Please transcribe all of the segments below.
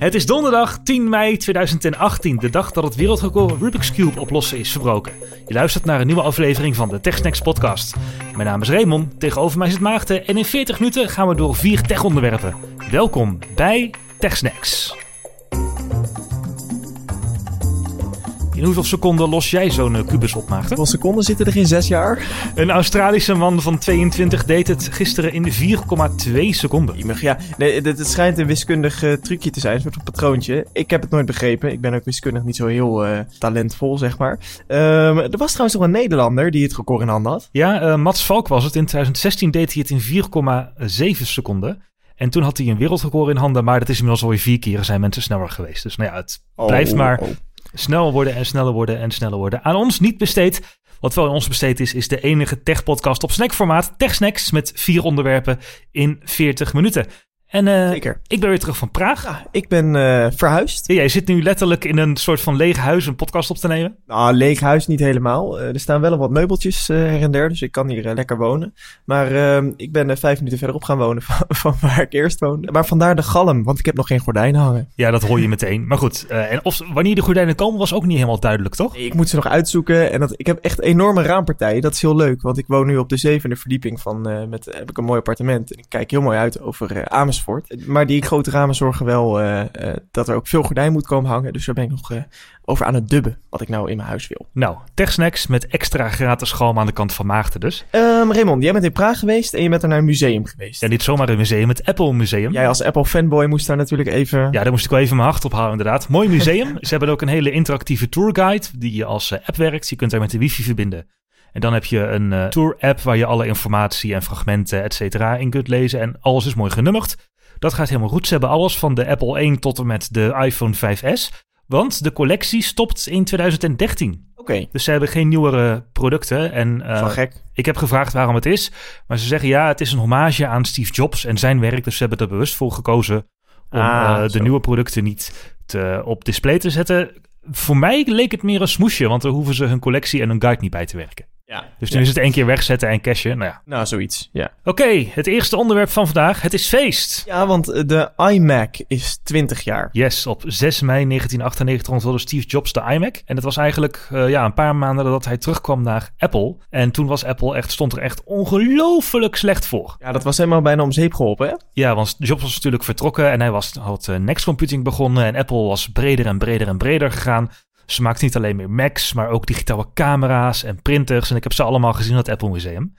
Het is donderdag 10 mei 2018, de dag dat het wereldrecord Rubik's Cube oplossen is verbroken. Je luistert naar een nieuwe aflevering van de TechSnacks podcast. Mijn naam is Raymond, tegenover mij zit Maarten en in 40 minuten gaan we door vier tech-onderwerpen. Welkom bij TechSnacks. In hoeveel seconden los jij zo'n eh, kubus op, Maarten? Hoeveel seconden zitten er in zes jaar? Een Australische man van 22 deed het gisteren in 4,2 seconden. Iemig, Ja, nee, het, het schijnt een wiskundig eh, trucje te zijn, een soort van patroontje. Ik heb het nooit begrepen. Ik ben ook wiskundig niet zo heel eh, talentvol, zeg maar. Ehm, er was trouwens nog een Nederlander die het record in handen had. Ja, eh, Mats Valk was het. In 2016 deed hij het in 4,7 seconden. En toen had hij een wereldrecord in handen, maar dat is inmiddels alweer vier keer zijn mensen sneller geweest. Dus nou ja, het blijft maar oh. Sneller worden en sneller worden en sneller worden. Aan ons niet besteed. Wat wel aan ons besteed is, is de enige tech-podcast op snackformaat. TechSnacks met vier onderwerpen in 40 minuten. En eh, Zeker. ik ben weer terug van Praag. Ja, ik ben eh, verhuisd. Ja, jij zit nu letterlijk in een soort van leeg huis een podcast op te nemen. Nou, leeg huis niet helemaal. Eh, er staan wel wat meubeltjes her en der, dus ik kan hier lekker wonen. Maar ehm, ik ben vijf minuten verderop gaan wonen van, van waar ik eerst woonde. Maar vandaar de galm, want ik heb nog geen gordijnen hangen. Ja, dat hoor je meteen. Maar goed, en of, wanneer de gordijnen komen was ook niet helemaal duidelijk, toch? Ik moet ze nog uitzoeken. En dat, ik heb echt enorme raampartijen. Dat is heel leuk. Want ik woon nu op de zevende verdieping van. met, heb ik een mooi appartement. En ik kijk heel mooi uit over eh, Amersfoort. Maar die grote ramen zorgen wel eh, eh, dat er ook veel gordijn moet komen hangen. Dus daar ben ik nog eh, over aan het dubben. Wat ik nou in mijn huis wil. Nou, TechSnacks met extra gratis galm aan de kant van Maarten dus. Ehm Raymond, jij bent in Praag geweest. En je bent er naar een museum geweest. Ja, niet zomaar een museum, het Apple Museum. Jij als Apple fanboy moest daar natuurlijk even. Ja, daar moest ik wel even mijn hart op halen, inderdaad. Mooi museum. Ze hebben ook een hele interactieve tourguide die je als app werkt. Je kunt daar met de wifi verbinden. En dan heb je een eh, tour-app waar je alle informatie en fragmenten, et cetera, in kunt lezen. En alles is mooi genummerd. Dat gaat helemaal goed. Ze hebben alles van de Apple 1 tot en met de iPhone 5S. Want de collectie stopt in 2013. Oké, Dus ze hebben geen nieuwere producten. En eh, van gek. ik heb gevraagd waarom het is. Maar ze zeggen ja, het is een hommage aan Steve Jobs en zijn werk. Dus ze hebben er bewust voor gekozen om Ah, eh, de nieuwe producten niet te, op display te zetten. Voor mij leek het meer een smoesje, want dan hoeven ze hun collectie en hun guide niet bij te werken. Ja. Dus nu is het één keer wegzetten en cashen. Nou ja. Nou, zoiets. Ja. Oké, het eerste onderwerp van vandaag. Het is feest. Ja, want eh, de iMac is 20 jaar. Yes, op 6 mei 1998 onthulde Steve Jobs de iMac. En het was eigenlijk eh, ja, een paar maanden nadat hij terugkwam naar Apple. En toen was Apple echt, stond er echt ongelooflijk slecht voor. Ja, dat was helemaal bijna om zeep geholpen, hè? Ja, want Jobs was natuurlijk vertrokken en hij was, had eh, Next Computing begonnen. En Apple was breder en breder en breder gegaan. Ze maakten niet alleen meer Macs, maar ook digitale camera's en printers. En ik heb ze allemaal gezien in het Apple Museum.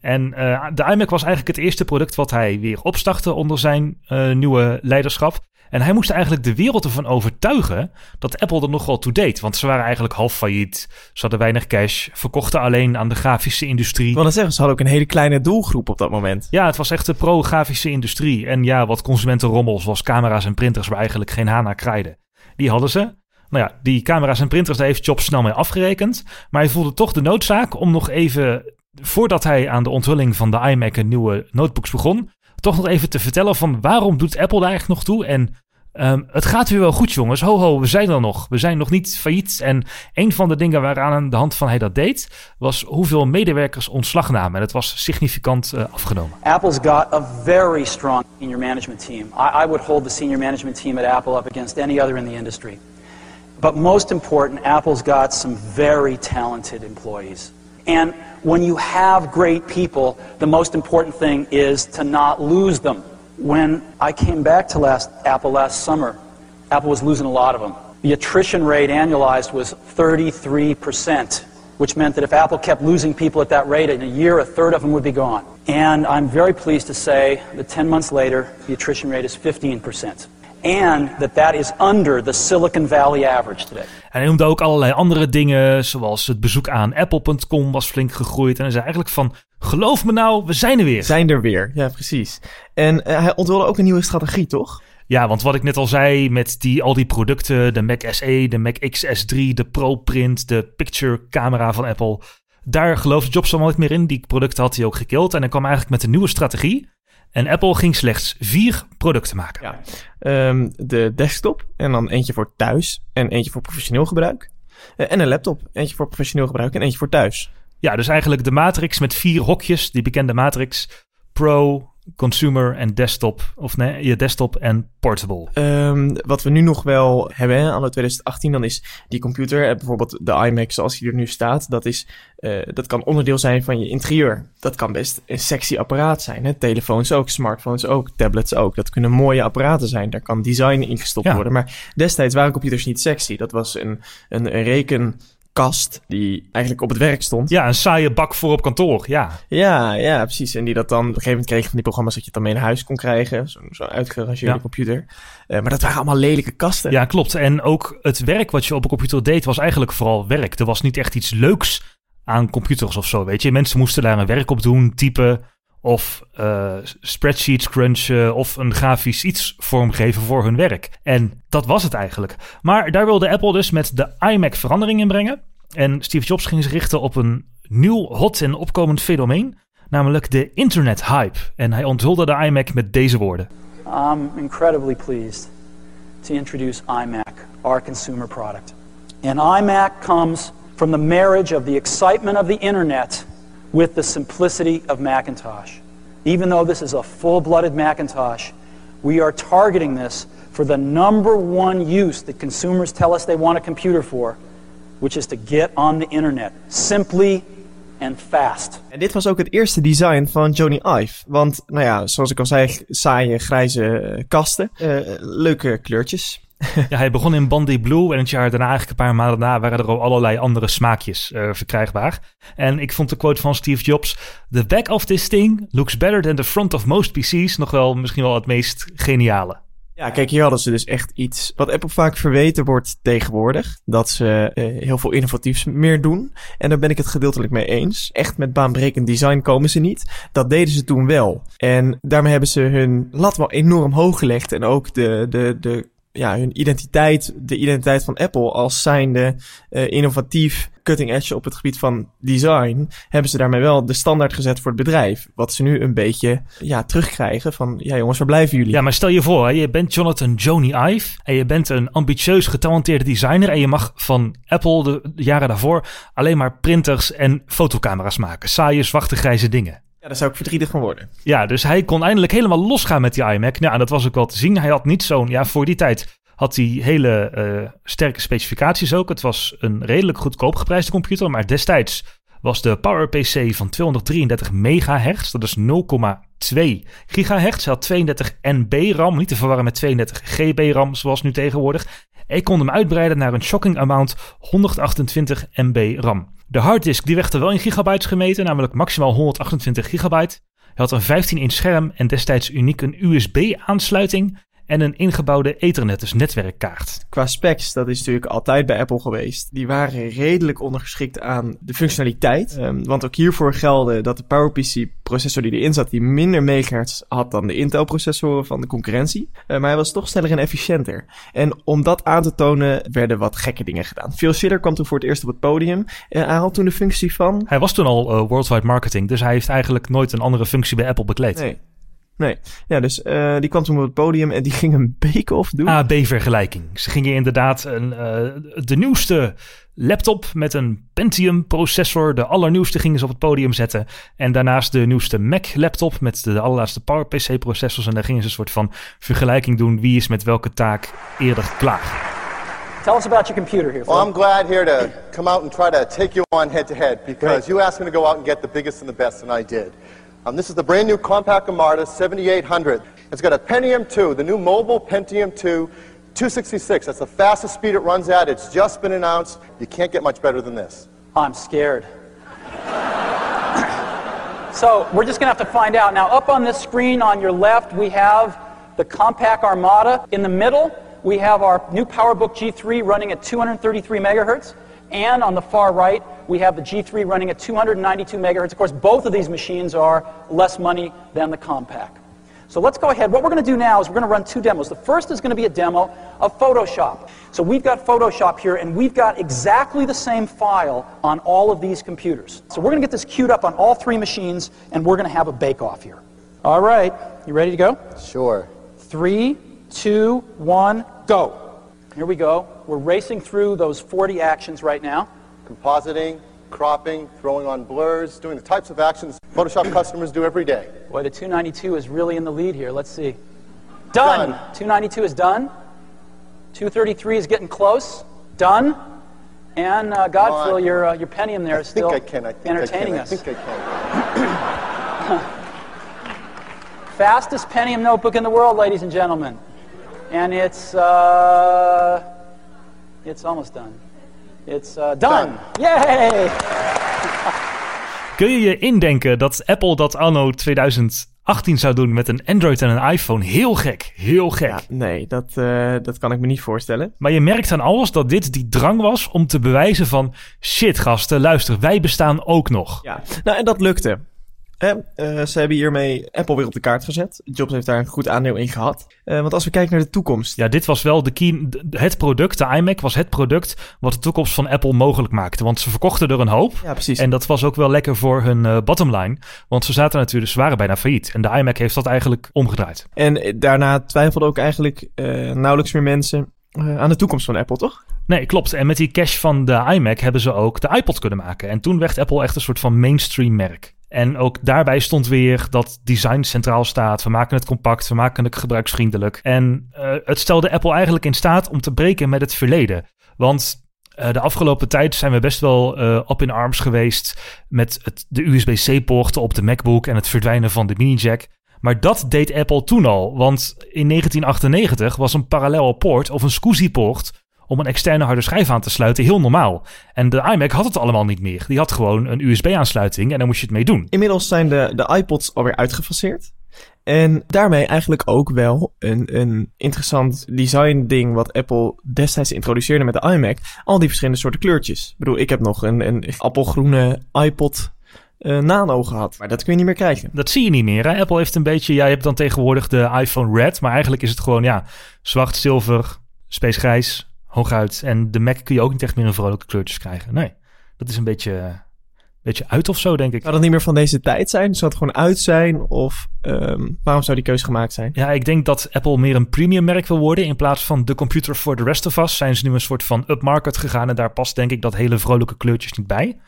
En eh, de iMac was eigenlijk het eerste product wat hij weer opstartte onder zijn eh, nieuwe leiderschap. En hij moest eigenlijk de wereld ervan overtuigen dat Apple er nog wel toe deed. Want ze waren eigenlijk half failliet. Ze hadden weinig cash, verkochten alleen aan de grafische industrie. Ik wil zeggen, ze hadden ook een hele kleine doelgroep op dat moment. Ja, het was echt de pro-grafische industrie. En ja, wat consumentenrommel zoals camera's en printers waar eigenlijk geen haan naar kraaide. Die hadden ze. Nou ja, die camera's en printers, daar heeft Jobs snel mee afgerekend. Maar hij voelde toch de noodzaak om nog even, voordat hij aan de onthulling van de iMac een nieuwe notebooks begon, toch nog even te vertellen van waarom doet Apple daar eigenlijk nog toe? En ehm, het gaat weer wel goed, jongens. Ho, ho, we zijn er nog. We zijn nog niet failliet. En een van de dingen waaraan aan de hand van hij dat deed, was hoeveel medewerkers ontslag namen. En het was significant eh, afgenomen. Apple's got a very strong senior management team. I, I would hold the senior management team at Apple up against any other in the industry. But most important, Apple's got some very talented employees. And when you have great people, the most important thing is to not lose them. When I came back to last, Apple last summer, Apple was losing a lot of them. The attrition rate annualized was 33%, which meant that if Apple kept losing people at that rate, in a year, a third of them would be gone. And I'm very pleased to say that 10 months later, the attrition rate is 15%. And that that is under the Silicon Valley average today. En hij noemde ook allerlei andere dingen, zoals het bezoek aan apple.com was flink gegroeid. En hij zei eigenlijk van, geloof me nou, we zijn er weer. Zijn er weer, ja precies. En eh, hij onthulde ook een nieuwe strategie, toch? Ja, want wat ik net al zei met die, al die producten, de Mac SE, de Mac XS3, de ProPrint, de Picture camera van Apple. Daar geloofde Jobs allemaal niet meer in. Die producten had hij ook gekild. En hij kwam eigenlijk met een nieuwe strategie. En Apple ging slechts vier producten maken. Ja. Ehm, de desktop en dan eentje voor thuis en eentje voor professioneel gebruik. Eh, en een laptop, eentje voor professioneel gebruik en eentje voor thuis. Ja, dus eigenlijk de Matrix met vier hokjes, die bekende Matrix. Pro, consumer en desktop. Of nee, je desktop en portable. Um, wat we nu nog wel hebben, hè, anno 2018, dan is die computer, bijvoorbeeld de iMac zoals die er nu staat, dat, is, uh, dat kan onderdeel zijn van je interieur. Dat kan best een sexy apparaat zijn. Hè? Telefoons ook, smartphones ook, tablets ook. Dat kunnen mooie apparaten zijn. Daar kan design in gestopt ja. worden. Maar destijds waren computers niet sexy. Dat was een, een, een reken kast die eigenlijk op het werk stond. Ja, een saaie bak voor op kantoor, ja. Ja, ja, precies. En die dat dan op een gegeven moment kreeg van die programma's dat je het dan mee naar huis kon krijgen. Zo'n zo uitgerangeerde ja. computer. Uh, maar dat waren allemaal lelijke kasten. Ja, klopt. En ook het werk wat je op een computer deed was eigenlijk vooral werk. Er was niet echt iets leuks aan computers of zo, weet je. Mensen moesten daar een werk op doen, typen of uh, spreadsheets crunchen of een grafisch iets vormgeven voor hun werk. En dat was het eigenlijk. Maar daar wilde Apple dus met de iMac verandering in brengen. En Steve Jobs ging zich richten op een nieuw hot en opkomend fenomeen, namelijk de internet hype. En hij onthulde de iMac met deze woorden. I'm incredibly pleased to introduce iMac, our consumer product. And iMac comes from the marriage of the excitement of the internet with the simplicity of Macintosh. Even though this is a full-blooded Macintosh, we are targeting this for the number one use that consumers tell us they want a computer for, which is to get on the internet. Simply and fast. En dit was ook het eerste design van Johnny Ive. Want, nou ja, zoals ik al zei, saaie grijze eh, kasten. Uh, leuke kleurtjes. ja, hij begon in Bandy Blue en het jaar daarna, eigenlijk een paar maanden daarna, waren er al allerlei andere smaakjes uh, verkrijgbaar. En ik vond de quote van Steve Jobs: The back of this thing looks better than the front of most PC's. Nog wel misschien wel het meest geniale. Ja, kijk, hier hadden ze dus echt iets wat Apple vaak verweten wordt tegenwoordig. Dat ze uh, heel veel innovatiefs meer doen. En daar ben ik het gedeeltelijk mee eens. Echt met baanbrekend design komen ze niet. Dat deden ze toen wel. En daarmee hebben ze hun lat wel enorm hoog gelegd. En ook de, de, de ja, hun identiteit, de identiteit van Apple als zijnde uh, innovatief, cutting edge op het gebied van design, hebben ze daarmee wel de standaard gezet voor het bedrijf. Wat ze nu een beetje ja, terugkrijgen van, ja jongens, waar blijven jullie? Ja, maar stel je voor, hè, je bent Jonathan Joni Ive en je bent een ambitieus, getalenteerde designer en je mag van Apple de, de jaren daarvoor alleen maar printers en fotocamera's maken. Saaie, zwarte, grijze dingen. Daar zou ik verdrietig van worden. Ja, dus hij kon eindelijk helemaal losgaan met die iMac. Nou, dat was ook wel te zien. Hij had niet zo'n, ja, voor die tijd had hij hele uh, sterke specificaties ook. Het was een redelijk goedkoop geprijsde computer, maar destijds was de PowerPC van 233 megahertz. Dat is 0,2 gigahertz. Hij had 32 NB RAM, niet te verwarren met 32 GB RAM zoals nu tegenwoordig. Ik kon hem uitbreiden naar een shocking amount 128 MB RAM. De harddisk die werd er wel in gigabytes gemeten, namelijk maximaal 128 gigabyte. Hij had een 15-inch scherm en destijds uniek een USB-aansluiting en een ingebouwde Ethernet, dus netwerkkaart. Qua specs, dat is natuurlijk altijd bij Apple geweest. Die waren redelijk ondergeschikt aan de functionaliteit. Um, want ook hiervoor gelde dat de PowerPC processor die erin zat, die minder megahertz had dan de Intel processoren van de concurrentie. Uh, maar hij was toch sneller en efficiënter. En om dat aan te tonen, werden wat gekke dingen gedaan. Phil Schiller kwam toen voor het eerst op het podium. En hij had toen de functie van... Hij was toen al uh, worldwide marketing, dus hij heeft eigenlijk nooit een andere functie bij Apple bekleed. Nee. Nee. Ja, dus uh, die kwam toen op het podium en die ging een bake-off doen. AB-vergelijking. Ze gingen inderdaad een, uh, de nieuwste laptop met een Pentium processor, de allernieuwste, gingen ze op het podium zetten. En daarnaast de nieuwste Mac laptop met de, de allerlaatste PowerPC processors. En daar gingen ze een soort van vergelijking doen. Wie is met welke taak eerder klaar. Tell us about your computer here. Well, I'm glad here to come out and try to take you on head to head because Great. you asked me to go out and get the biggest and the best, and I did. Um, this is the brand new compact Armada 7800. It's got a Pentium 2, the new mobile Pentium 2, 266. That's the fastest speed it runs at. It's just been announced. You can't get much better than this. I'm scared. so we're just going to have to find out. Now, up on this screen on your left, we have the compact Armada. In the middle, we have our new PowerBook G3 running at 233 megahertz. And on the far right, we have the G3 running at 292 megahertz. Of course, both of these machines are less money than the compact. So let's go ahead. What we're going to do now is we're going to run two demos. The first is going to be a demo of Photoshop. So we've got Photoshop here, and we've got exactly the same file on all of these computers. So we're going to get this queued up on all three machines, and we're going to have a bake-off here. All right, you ready to go? Sure. Three, two, one, go. Here we go. We're racing through those 40 actions right now. Compositing, cropping, throwing on blurs, doing the types of actions Photoshop customers do every day. Boy, the 292 is really in the lead here. Let's see. Done. Done. 292 is done. 233 is getting close. Done. And uh, Godfrey, on. your, uh, your Pentium there I is think still I can. I think entertaining I can. us. I think I can. Fastest Pentium notebook in the world, ladies and gentlemen. And it's uh, it's almost done. It's uh, done. Yay! Kun je je indenken dat Apple dat anno 2018 zou doen met een Android en een iPhone? Heel gek, heel gek. Ja, nee, dat, eh, dat kan ik me niet voorstellen. Maar je merkt aan alles dat dit die drang was om te bewijzen van... shit gasten, luister, wij bestaan ook nog. Ja, nou en dat lukte. Eh, ze hebben hiermee Apple weer op de kaart gezet. Jobs heeft daar een goed aandeel in gehad. Eh, want als we kijken naar de toekomst. Ja, dit was wel de key, het product, de iMac was het product... wat de toekomst van Apple mogelijk maakte. Want ze verkochten er een hoop. Ja, precies. En dat was ook wel lekker voor hun eh, bottomline. Want ze zaten natuurlijk, ze waren bijna failliet. En de iMac heeft dat eigenlijk omgedraaid. En daarna twijfelden ook eigenlijk nauwelijks meer mensen aan de toekomst van Apple, toch? Nee, klopt. En met die cash van de iMac hebben ze ook de iPod kunnen maken. En toen werd Apple echt een soort van mainstream merk. En ook daarbij stond weer dat design centraal staat. We maken het compact, we maken het gebruiksvriendelijk. En eh, het stelde Apple eigenlijk in staat om te breken met het verleden. Want eh, de afgelopen tijd zijn we best wel eh up in arms geweest met het, de USB-C-poorten op de MacBook en het verdwijnen van de mini-jack. Maar dat deed Apple toen al, want in 1998 was een parallel poort of een SCSI-poort om een externe harde schijf aan te sluiten heel normaal. En de iMac had het allemaal niet meer. Die had gewoon een USB-aansluiting en daar moest je het mee doen. Inmiddels zijn de, de iPods alweer uitgefaseerd. En daarmee eigenlijk ook wel een, een interessant design ding wat Apple destijds introduceerde met de iMac. Al die verschillende soorten kleurtjes. Ik bedoel, ik heb nog een, een appelgroene iPod eh, Nano gehad. Maar dat kun je niet meer krijgen. Dat zie je niet meer. Hè? Apple heeft een beetje, ja, je hebt dan tegenwoordig de iPhone Red, maar eigenlijk is het gewoon, ja, zwart, zilver, space grijs, hooguit. En de Mac kun je ook niet echt meer in vrolijke kleurtjes krijgen. Nee, dat is een beetje, beetje uit of zo, denk ik. Zou dat niet meer van deze tijd zijn? Zou het gewoon uit zijn? Of ehm, waarom zou die keuze gemaakt zijn? Ja, ik denk dat Apple meer een premium merk wil worden. In plaats van de computer for the rest of us zijn ze nu een soort van upmarket gegaan. En daar past denk ik dat hele vrolijke kleurtjes niet bij.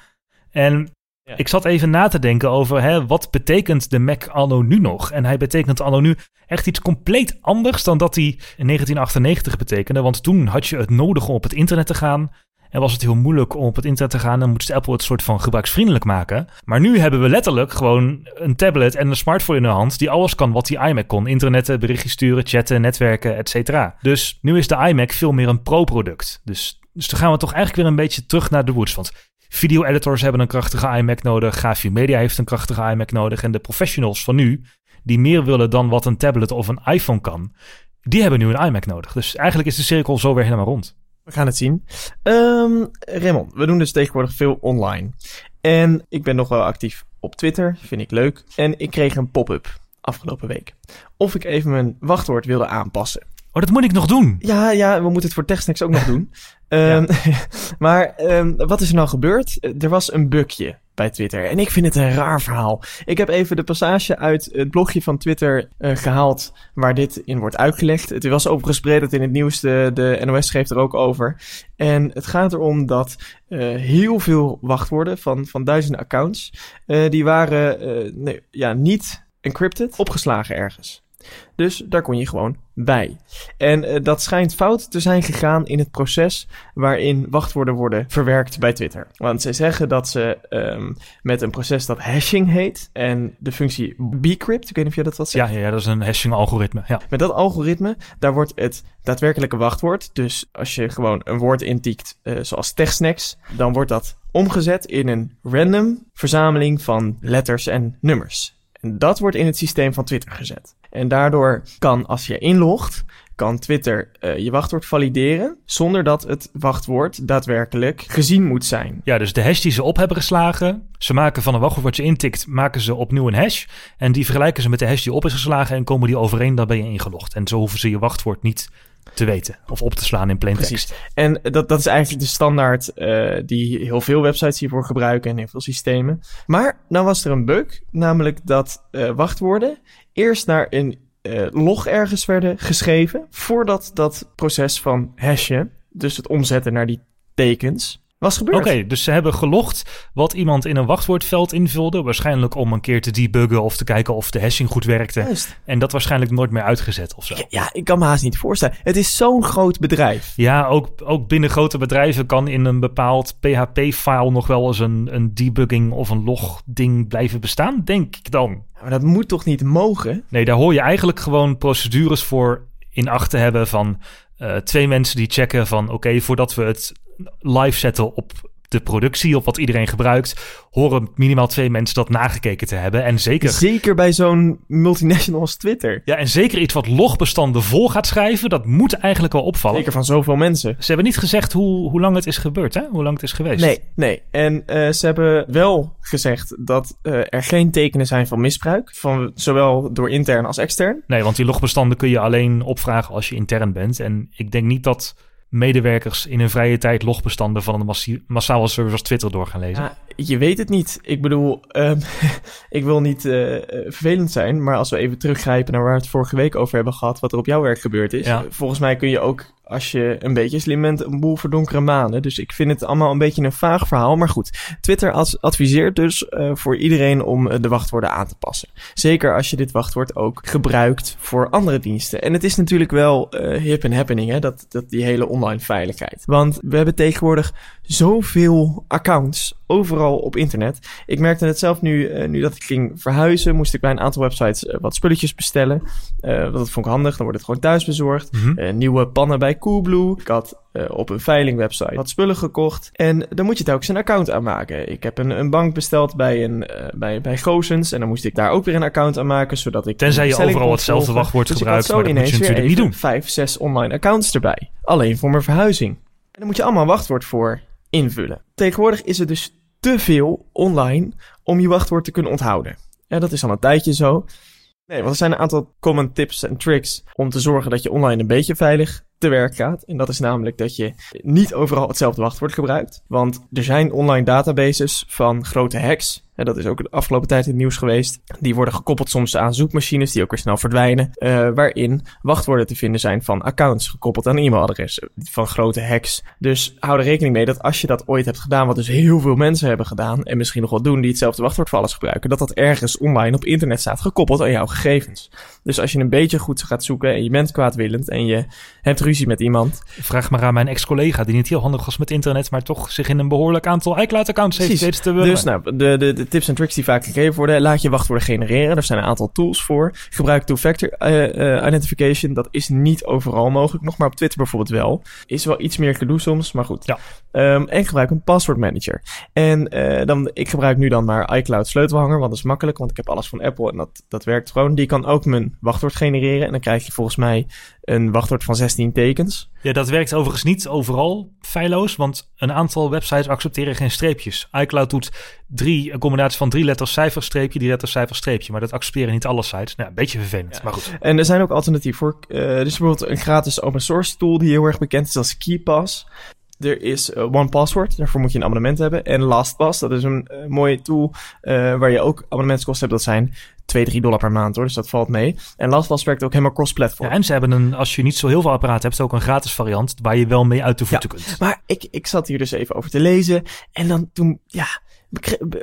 En Ik zat even na te denken over hè, wat betekent de Mac anno nu nog? En hij betekent anno nu echt iets compleet anders dan dat hij in 1998 betekende. Want toen had je het nodig om op het internet te gaan. En was het heel moeilijk om op het internet te gaan. Dan moest Apple het soort van gebruiksvriendelijk maken. Maar nu hebben we letterlijk gewoon een tablet en een smartphone in de hand. die alles kan wat die iMac kon: internetten, berichtjes sturen, chatten, netwerken, et cetera. Dus nu is de iMac veel meer een pro-product. Dus, dus dan gaan we toch eigenlijk weer een beetje terug naar de roots. Want video-editors hebben een krachtige iMac nodig. Graphic Media heeft een krachtige iMac nodig. En de professionals van nu, die meer willen dan wat een tablet of een iPhone kan. Die hebben nu een iMac nodig. Dus eigenlijk is de cirkel zo weer helemaal rond. We gaan het zien. Ehm Raymond, we doen dus tegenwoordig veel online. En ik ben nog wel actief op Twitter, vind ik leuk. En ik kreeg een pop-up afgelopen week. Of ik even mijn wachtwoord wilde aanpassen. Oh, dat moet ik nog doen. Ja, ja, we moeten het voor TechSnacks ook nog doen. Ehm, maar ehm, wat is er nou gebeurd? Er was een bugje bij Twitter. En ik vind het een raar verhaal. Ik heb even de passage uit het blogje van Twitter eh, gehaald waar dit in wordt uitgelegd. Het was overigens breed in het nieuws. De, de NOS schreef er ook over. En het gaat erom dat eh, heel veel wachtwoorden van, van duizenden accounts, eh, die waren eh, nee, ja, niet encrypted, opgeslagen ergens. Dus daar kon je gewoon bij. En eh, dat schijnt fout te zijn gegaan in het proces waarin wachtwoorden worden verwerkt bij Twitter. Want zij zeggen dat ze ehm, met een proces dat hashing heet en de functie bcrypt, ik weet niet of je dat wat zegt. Ja, ja, dat is een hashing-algoritme. Ja. Met dat algoritme, daar wordt het daadwerkelijke wachtwoord. Dus als je gewoon een woord intikt, eh, zoals TechSnacks, dan wordt dat omgezet in een random verzameling van letters en nummers. En dat wordt in het systeem van Twitter gezet. En daardoor kan, als je inlogt, kan Twitter eh, je wachtwoord valideren zonder dat het wachtwoord daadwerkelijk gezien moet zijn. ja, dus de hash die ze op hebben geslagen. Ze maken van een wachtwoord wat je intikt, maken ze opnieuw een hash. En die vergelijken ze met de hash die op is geslagen en komen die overeen, dan ben je ingelogd. En zo hoeven ze je wachtwoord niet te weten of op te slaan in plain Precies. text. En dat, dat is eigenlijk de standaard eh, die heel veel websites hiervoor gebruiken en heel veel systemen. Maar nou was er een bug, namelijk dat eh, wachtwoorden eerst naar een eh, log ergens werden geschreven, voordat dat proces van hashen, dus het omzetten naar die tekens, Was gebeurd. Oké, dus ze hebben gelogd wat iemand in een wachtwoordveld invulde. Waarschijnlijk om een keer te debuggen of te kijken of de hashing goed werkte. Juist. En dat waarschijnlijk nooit meer uitgezet of zo. Ja, Ja, ik kan me haast niet voorstellen. Het is zo'n groot bedrijf. Ja, ook, ook binnen grote bedrijven kan in een bepaald PHP-file nog wel eens een, een debugging of een log-ding blijven bestaan, denk ik dan. Maar dat moet toch niet mogen? Nee, daar hoor je eigenlijk gewoon procedures voor in acht te hebben van eh, twee mensen die checken van oké, voordat we het live zetten op de productie, op wat iedereen gebruikt, horen minimaal twee mensen dat nagekeken te hebben. En zeker, Zeker bij zo'n multinational als Twitter. ja, en zeker iets wat logbestanden vol gaat schrijven, dat moet eigenlijk wel opvallen. Zeker van zoveel mensen. Ze hebben niet gezegd hoe, hoe lang het is gebeurd, hè? Hoe lang het is geweest. Nee, nee. En eh, ze hebben wel gezegd dat eh, er geen tekenen zijn van misbruik. Van, zowel door intern als extern. Nee, want die logbestanden kun je alleen opvragen als je intern bent. En ik denk niet dat medewerkers in hun vrije tijd logbestanden van een massale service als Twitter door gaan lezen. Ja, je weet het niet. Ik bedoel, ehm, ik wil niet eh, vervelend zijn, maar als we even teruggrijpen naar waar we het vorige week over hebben gehad, wat er op jouw werk gebeurd is. Ja. Volgens mij kun je ook, als je een beetje slim bent, een boel verdonkere maanden. Dus ik vind het allemaal een beetje een vaag verhaal. Maar goed, Twitter ad- adviseert dus eh, voor iedereen om eh, de wachtwoorden aan te passen. Zeker als je dit wachtwoord ook gebruikt voor andere diensten. En het is natuurlijk wel eh, hip en happening, hè, dat, dat die hele online veiligheid. Want we hebben tegenwoordig zoveel accounts overal op internet. Ik merkte het zelf nu, eh, nu dat ik ging verhuizen, moest ik bij een aantal websites eh, wat spulletjes bestellen. Eh, dat vond ik handig, dan wordt het gewoon thuis bezorgd. Mhm. Nieuwe pannen bij Coolblue. Ik had op een veilingwebsite wat spullen gekocht. En dan moet je telkens een account aanmaken. Ik heb een, een bank besteld bij, een, bij, bij Gozens. En dan moest ik daar ook weer een account aanmaken, zodat ik... Tenzij je overal hetzelfde wachtwoord Dus ik gebruikt, maar dat moet je natuurlijk niet doen. vijf, zes online accounts erbij. Alleen voor mijn verhuizing. En dan moet je allemaal wachtwoord voor invullen. Tegenwoordig is het dus te veel online om je wachtwoord te kunnen onthouden. Ja, dat is al een tijdje zo. Nee, want er zijn een aantal common tips en tricks om te zorgen dat je online een beetje veilig te werk gaat. En dat is namelijk dat je niet overal hetzelfde wachtwoord gebruikt. Want er zijn online databases van grote hacks. En dat is ook de afgelopen tijd in het nieuws geweest. Die worden gekoppeld soms aan zoekmachines die ook weer snel verdwijnen. eh, waarin wachtwoorden te vinden zijn van accounts gekoppeld aan e-mailadressen van grote hacks. Dus hou er rekening mee dat als je dat ooit hebt gedaan, wat dus heel veel mensen hebben gedaan, en misschien nog wel doen die hetzelfde wachtwoord voor alles gebruiken, dat dat ergens online op internet staat gekoppeld aan jouw gegevens. Dus als je een beetje goed gaat zoeken en je bent kwaadwillend en je hebt ruzie met iemand, Vraag maar aan mijn ex-collega die niet heel handig was met internet, maar toch zich in een behoorlijk aantal iCloud-accounts heeft weten te wurmen. Dus nou, de, de, de tips en tricks die vaak gegeven worden, laat je wachtwoorden genereren. Er zijn een aantal tools voor. Gebruik two-factor eh, identification. Dat is niet overal mogelijk nog, maar op Twitter bijvoorbeeld wel. Is wel iets meer gedoe soms, maar goed. Ja. Ehm, en gebruik een password manager. En eh, dan, ik gebruik nu dan maar iCloud sleutelhanger, want dat is makkelijk, want ik heb alles van Apple en dat, dat werkt gewoon. Die kan ook mijn wachtwoord genereren en dan krijg je volgens mij een wachtwoord van 16 tekens. Ja, dat werkt overigens niet overal feilloos, want een aantal websites accepteren geen streepjes. iCloud doet drie, een combinatie van drie letters cijfer streepje, drie letters cijfer streepje, maar dat accepteren niet alle sites. Nou, een beetje vervelend, maar goed. En er zijn ook alternatieven voor. Er is bijvoorbeeld een gratis open source tool die heel erg bekend is als KeyPass. Er is eh, OnePassword, daarvoor moet je een abonnement hebben. En LastPass, dat is een eh, mooie tool eh, waar je ook abonnementskosten hebt. Dat zijn 2, 3 dollar per maand hoor, dus dat valt mee. En LastPass werkt ook helemaal cross-platform. Ja, en ze hebben een, als je niet zo heel veel apparaten hebt, ook een gratis variant waar je wel mee uit de voeten kunt. Maar ik, ik zat hier dus even over te lezen. En dan toen, ja,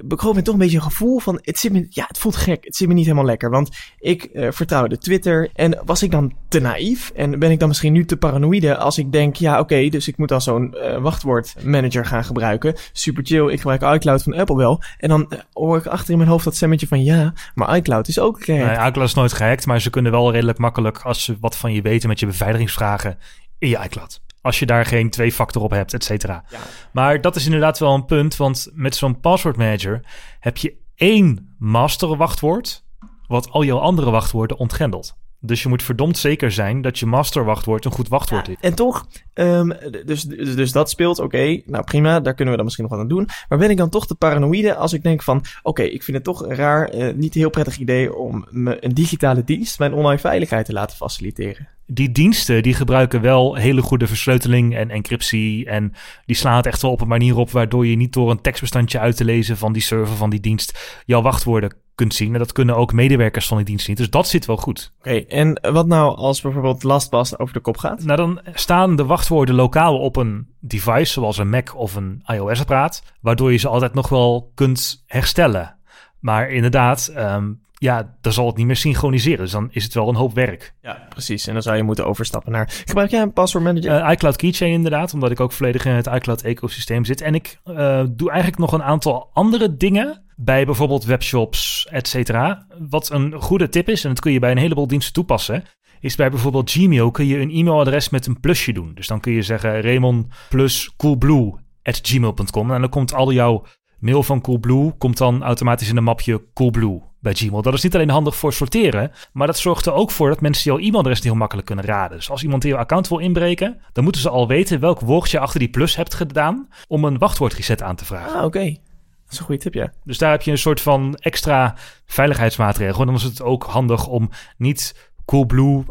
bekroop me toch een beetje een gevoel van, het zit me, ja, het voelt gek. Het zit me niet helemaal lekker. Want ik eh, vertrouwde Twitter. En was ik dan te naïef? En ben ik dan misschien nu te paranoïde als ik denk, ja, oké, dus ik moet dan zo'n eh, wachtwoordmanager gaan gebruiken. Super chill, ik gebruik iCloud van Apple wel. En dan eh, hoor ik achter in mijn hoofd dat stemmetje van, ja, maar iCloud is ook gehackt. Nee, iCloud is nooit gehackt, maar ze kunnen wel redelijk makkelijk, als ze wat van je weten met je beveiligingsvragen, in je iCloud. Als je daar geen twee-factor op hebt, et cetera. Ja. Maar dat is inderdaad wel een punt, want met zo'n password manager heb je één master wachtwoord, wat al jouw andere wachtwoorden ontgrendelt. Dus je moet verdomd zeker zijn dat je master wachtwoord een goed wachtwoord is. En toch, ehm, dus, dus, dus dat speelt, oké, nou prima, daar kunnen we dan misschien nog wat aan doen. Maar ben ik dan toch te paranoïde als ik denk van, oké, ik vind het toch een raar, eh, niet heel prettig idee om me een digitale dienst mijn online veiligheid te laten faciliteren. Die diensten die gebruiken wel hele goede versleuteling en encryptie. En die slaan het echt wel op een manier op waardoor je niet door een tekstbestandje uit te lezen van die server van die dienst jouw wachtwoorden kunt zien. En dat kunnen ook medewerkers van die dienst niet. Dus dat zit wel goed. Oké, en wat nou als bijvoorbeeld LastPass over de kop gaat? Nou, dan staan de wachtwoorden lokaal op een device, zoals een Mac of een iOS-apparaat, waardoor je ze altijd nog wel kunt herstellen. Maar inderdaad, ehm, ja, dan zal het niet meer synchroniseren. Dus dan is het wel een hoop werk. Ja, precies. En dan zou je moeten overstappen naar... Gebruik jij een password manager? Uh, iCloud Keychain inderdaad, omdat ik ook volledig in het iCloud-ecosysteem zit. En ik uh, doe eigenlijk nog een aantal andere dingen bij bijvoorbeeld webshops, et cetera. Wat een goede tip is, en dat kun je bij een heleboel diensten toepassen, is bij bijvoorbeeld Gmail kun je een e-mailadres met een plusje doen. Dus dan kun je zeggen Raymond plus coolblue at gmail.com en dan komt al jouw mail van Coolblue komt dan automatisch in een mapje Coolblue bij Gmail. Dat is niet alleen handig voor sorteren, maar dat zorgt er ook voor dat mensen jouw e-mailadres heel makkelijk kunnen raden. Dus als iemand in jouw account wil inbreken, dan moeten ze al weten welk woordje achter die plus hebt gedaan om een wachtwoordreset aan te vragen. Ah, oké. Dat is een goede tip, ja. Dus daar heb je een soort van extra veiligheidsmaatregel. En dan is het ook handig om niet Coolblue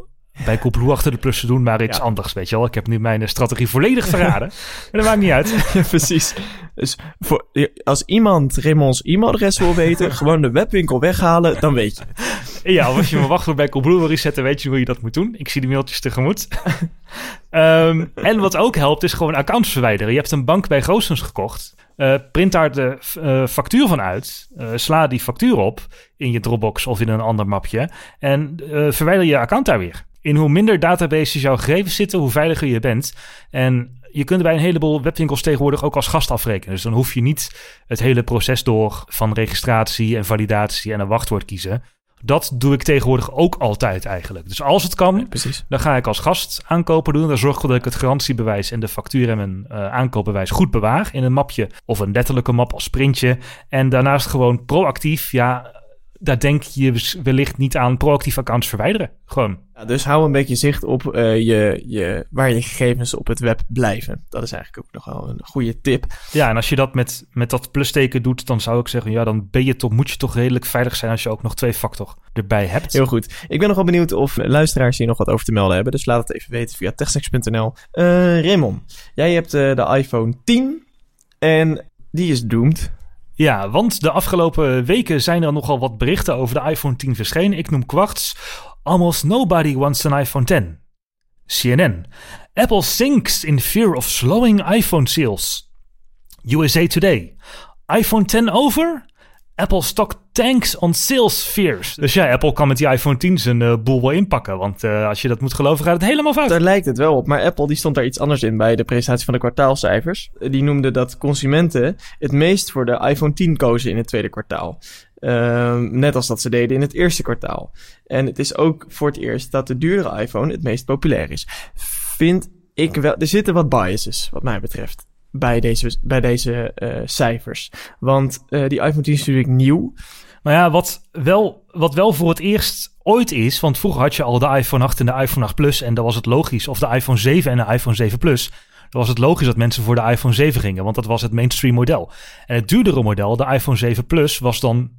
bij Coolblue achter de plus te doen, maar iets anders, weet je wel. Ik heb nu mijn strategie volledig verraden. maar dat maakt niet uit. Ja, precies. Dus voor, als iemand Raymond's e-mailadres wil weten, gewoon de webwinkel weghalen, dan weet je. Ja, als je me wachtwoord bij Coolblue wil resetten, weet je hoe je dat moet doen. Ik zie de mailtjes tegemoet. um, en wat ook helpt, is gewoon accounts verwijderen. Je hebt een bank bij Goossens gekocht. Uh, print daar de uh, factuur van uit. Uh, sla die factuur op in je Dropbox of in een ander mapje. En verwijder je account daar weer. In hoe minder databases jouw gegevens zitten, hoe veiliger je bent. En je kunt bij een heleboel webwinkels tegenwoordig ook als gast afrekenen. Dus dan hoef je niet het hele proces door van registratie en validatie en een wachtwoord kiezen. Dat doe ik tegenwoordig ook altijd eigenlijk. Dus als het kan, Precies. dan ga ik als gast aankopen doen. Dan zorg ik dat ik het garantiebewijs en de factuur en mijn uh, aankoopbewijs goed bewaar in een mapje of een letterlijke map als printje. En daarnaast gewoon proactief, ja, daar denk je wellicht niet aan proactief accounts verwijderen. Gewoon. Ja, dus hou een beetje zicht op uh, je, je, waar je gegevens op het web blijven. Dat is eigenlijk ook nog wel een goede tip. Ja, en als je dat met, met dat plusteken doet, dan zou ik zeggen, ja, dan ben je toch, moet je toch redelijk veilig zijn als je ook nog twee factor erbij hebt. Heel goed. Ik ben nog wel benieuwd of luisteraars hier nog wat over te melden hebben. Dus laat het even weten via techsex.nl. Uh, Raymond, jij hebt uh, de iPhone 10 en die is doomed. Ja, want de afgelopen weken zijn er nogal wat berichten over de iPhone 10 verschenen. Ik noem kwarts. Almost nobody wants an iPhone 10. CNN. Apple sinks in fear of slowing iPhone sales. USA Today. iPhone 10 over? Apple stock tanks on sales fears. Dus ja, Apple kan met die iPhone 10 zijn uh, boel wel inpakken. Want uh, als je dat moet geloven, gaat het helemaal fout. Daar lijkt het wel op. Maar Apple die stond daar iets anders in bij de presentatie van de kwartaalcijfers. Die noemde dat consumenten het meest voor de iPhone 10 kozen in het tweede kwartaal. Uh, net als dat ze deden in het eerste kwartaal. En het is ook voor het eerst dat de duurdere iPhone het meest populair is. Vind ik wel. Er zitten wat biases, wat mij betreft bij deze, bij deze uh, cijfers. Want uh, die iPhone 10 is natuurlijk nieuw. Nou ja, wat wel, wat wel voor het eerst ooit is, want vroeger had je al de iPhone 8 en de iPhone 8 Plus en dan was het logisch, of de iPhone 7 en de iPhone 7 Plus, dan was het logisch dat mensen voor de iPhone 7 gingen, want dat was het mainstream model. En het duurdere model, de iPhone 7 Plus, was dan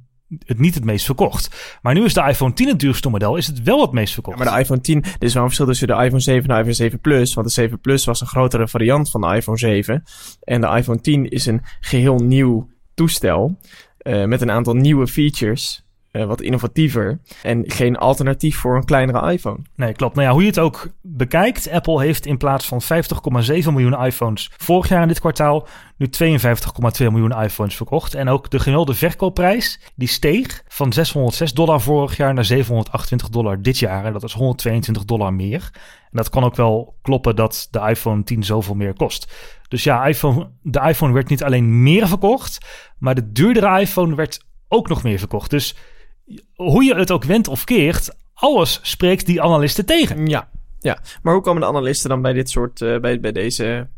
het niet het meest verkocht. Maar nu is de iPhone 10 het duurste model, is het wel het meest verkocht. Ja, maar de iPhone 10, er is wel een verschil tussen de iPhone 7 en de iPhone 7 Plus. Want de 7 Plus was een grotere variant van de iPhone 7. En de iPhone 10 is een geheel nieuw toestel. Uh, met een aantal nieuwe features. Uh, wat innovatiever. En geen alternatief voor een kleinere iPhone. Nee, klopt. Nou ja, hoe je het ook bekijkt. Apple heeft in plaats van 50,7 miljoen iPhones vorig jaar in dit kwartaal. nu 52,2 miljoen iPhones verkocht. En ook de gemiddelde verkoopprijs die steeg van 606 dollar vorig jaar naar 728 dollar dit jaar. En dat is 122 dollar meer. En dat kan ook wel kloppen dat de iPhone 10 zoveel meer kost. Dus ja, iPhone, de iPhone werd niet alleen meer verkocht, maar de duurdere iPhone werd ook nog meer verkocht. Dus hoe je het ook wendt of keert, alles spreekt die analisten tegen. Ja, ja. maar hoe komen de analisten dan bij dit soort, uh, bij, bij deze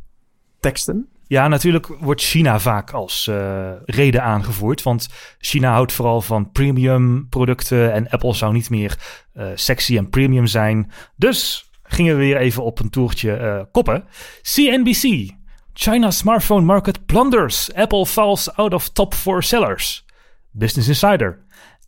teksten? Ja, natuurlijk wordt China vaak als uh, reden aangevoerd. Want China houdt vooral van premium producten. En Apple zou niet meer uh, sexy en premium zijn. Dus gingen we weer even op een toertje koppen. CNBC. China smartphone market plunders. Apple falls out of top four sellers. Business Insider.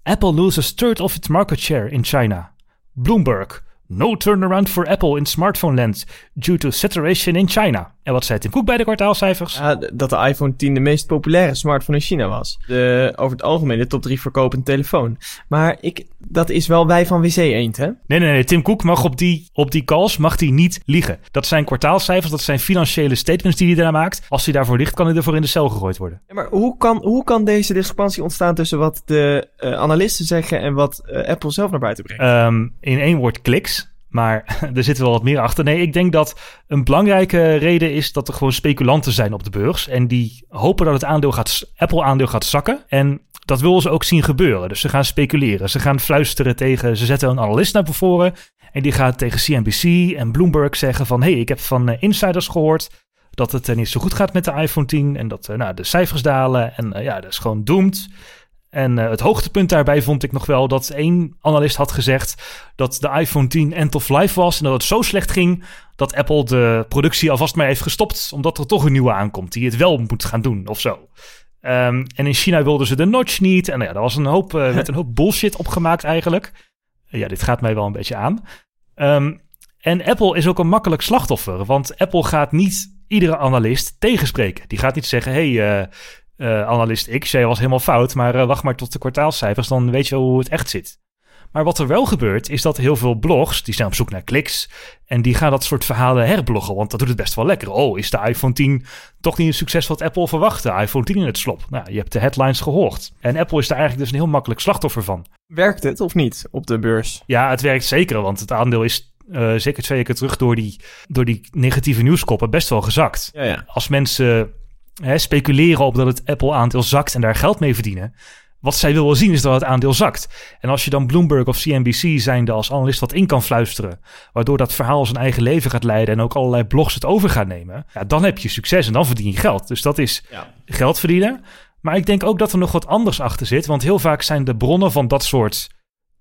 Apple loses third of its market share in China. Bloomberg. No turnaround for Apple in smartphone land due to saturation in China. En wat zei Tim Cook bij de kwartaalcijfers? Ja, dat de iPhone 10 de meest populaire smartphone in China was. De, over het algemeen de top 3 verkopende telefoon. Maar ik, dat is wel wij van WC Eend, hè? Nee, nee, nee. Tim Cook mag op die, op die calls mag hij niet liegen. Dat zijn kwartaalcijfers, dat zijn financiële statements die hij daarna maakt. Als hij daarvoor ligt, kan hij ervoor in de cel gegooid worden. Ja, maar hoe kan, hoe kan deze discrepantie ontstaan tussen wat de eh, analisten zeggen en wat eh, Apple zelf naar buiten brengt? Ehm, in één woord kliks. Maar er zit wel wat meer achter. Nee, ik denk dat een belangrijke reden is dat er gewoon speculanten zijn op de beurs. En die hopen dat het aandeel gaat, Apple-aandeel gaat zakken. En dat willen ze ook zien gebeuren. Dus ze gaan speculeren. Ze gaan fluisteren tegen. Ze zetten een analist naar voren. En die gaat tegen CNBC en Bloomberg zeggen: van... hé, hey, ik heb van eh, insiders gehoord dat het eh, niet zo goed gaat met de iPhone 10. En dat eh, nou, de cijfers dalen. En ja, dat is gewoon doomed. En eh, het hoogtepunt daarbij vond ik nog wel dat één analist had gezegd dat de iPhone 10 end of life was. En dat het zo slecht ging dat Apple de productie alvast maar heeft gestopt. Omdat er toch een nieuwe aankomt die het wel moet gaan doen of zo. Ehm, en in China wilden ze de notch niet. En nou ja, daar was een hoop, eh, werd een hoop bullshit opgemaakt eigenlijk. ja, dit gaat mij wel een beetje aan. Ehm, en Apple is ook een makkelijk slachtoffer. Want Apple gaat niet iedere analist tegenspreken. Die gaat niet zeggen, hey, eh, eh, analist X, jij was helemaal fout, maar eh, wacht maar tot de kwartaalcijfers, dan weet je wel hoe het echt zit. Maar wat er wel gebeurt, is dat heel veel blogs, die zijn op zoek naar kliks, en die gaan dat soort verhalen herbloggen, want dat doet het best wel lekker. Oh, is de iPhone 10 toch niet een succes wat Apple verwachtte? iPhone 10 in het slop. Nou, je hebt de headlines gehoord. En Apple is daar eigenlijk dus een heel makkelijk slachtoffer van. Werkt het of niet op de beurs? Ja, het werkt zeker, want het aandeel is uh, zeker twee weken terug door die, door die negatieve nieuwskoppen best wel gezakt. Ja, ja. Als mensen hè, speculeren op dat het Apple-aandeel zakt en daar geld mee verdienen. Wat zij willen zien is dat het aandeel zakt. En als je dan Bloomberg of CNBC zijnde als analist wat in kan fluisteren, waardoor dat verhaal zijn eigen leven gaat leiden en ook allerlei blogs het over gaat nemen, ja, dan heb je succes en dan verdien je geld. Dus dat is Ja. geld verdienen. Maar ik denk ook dat er nog wat anders achter zit, want heel vaak zijn de bronnen van dat soort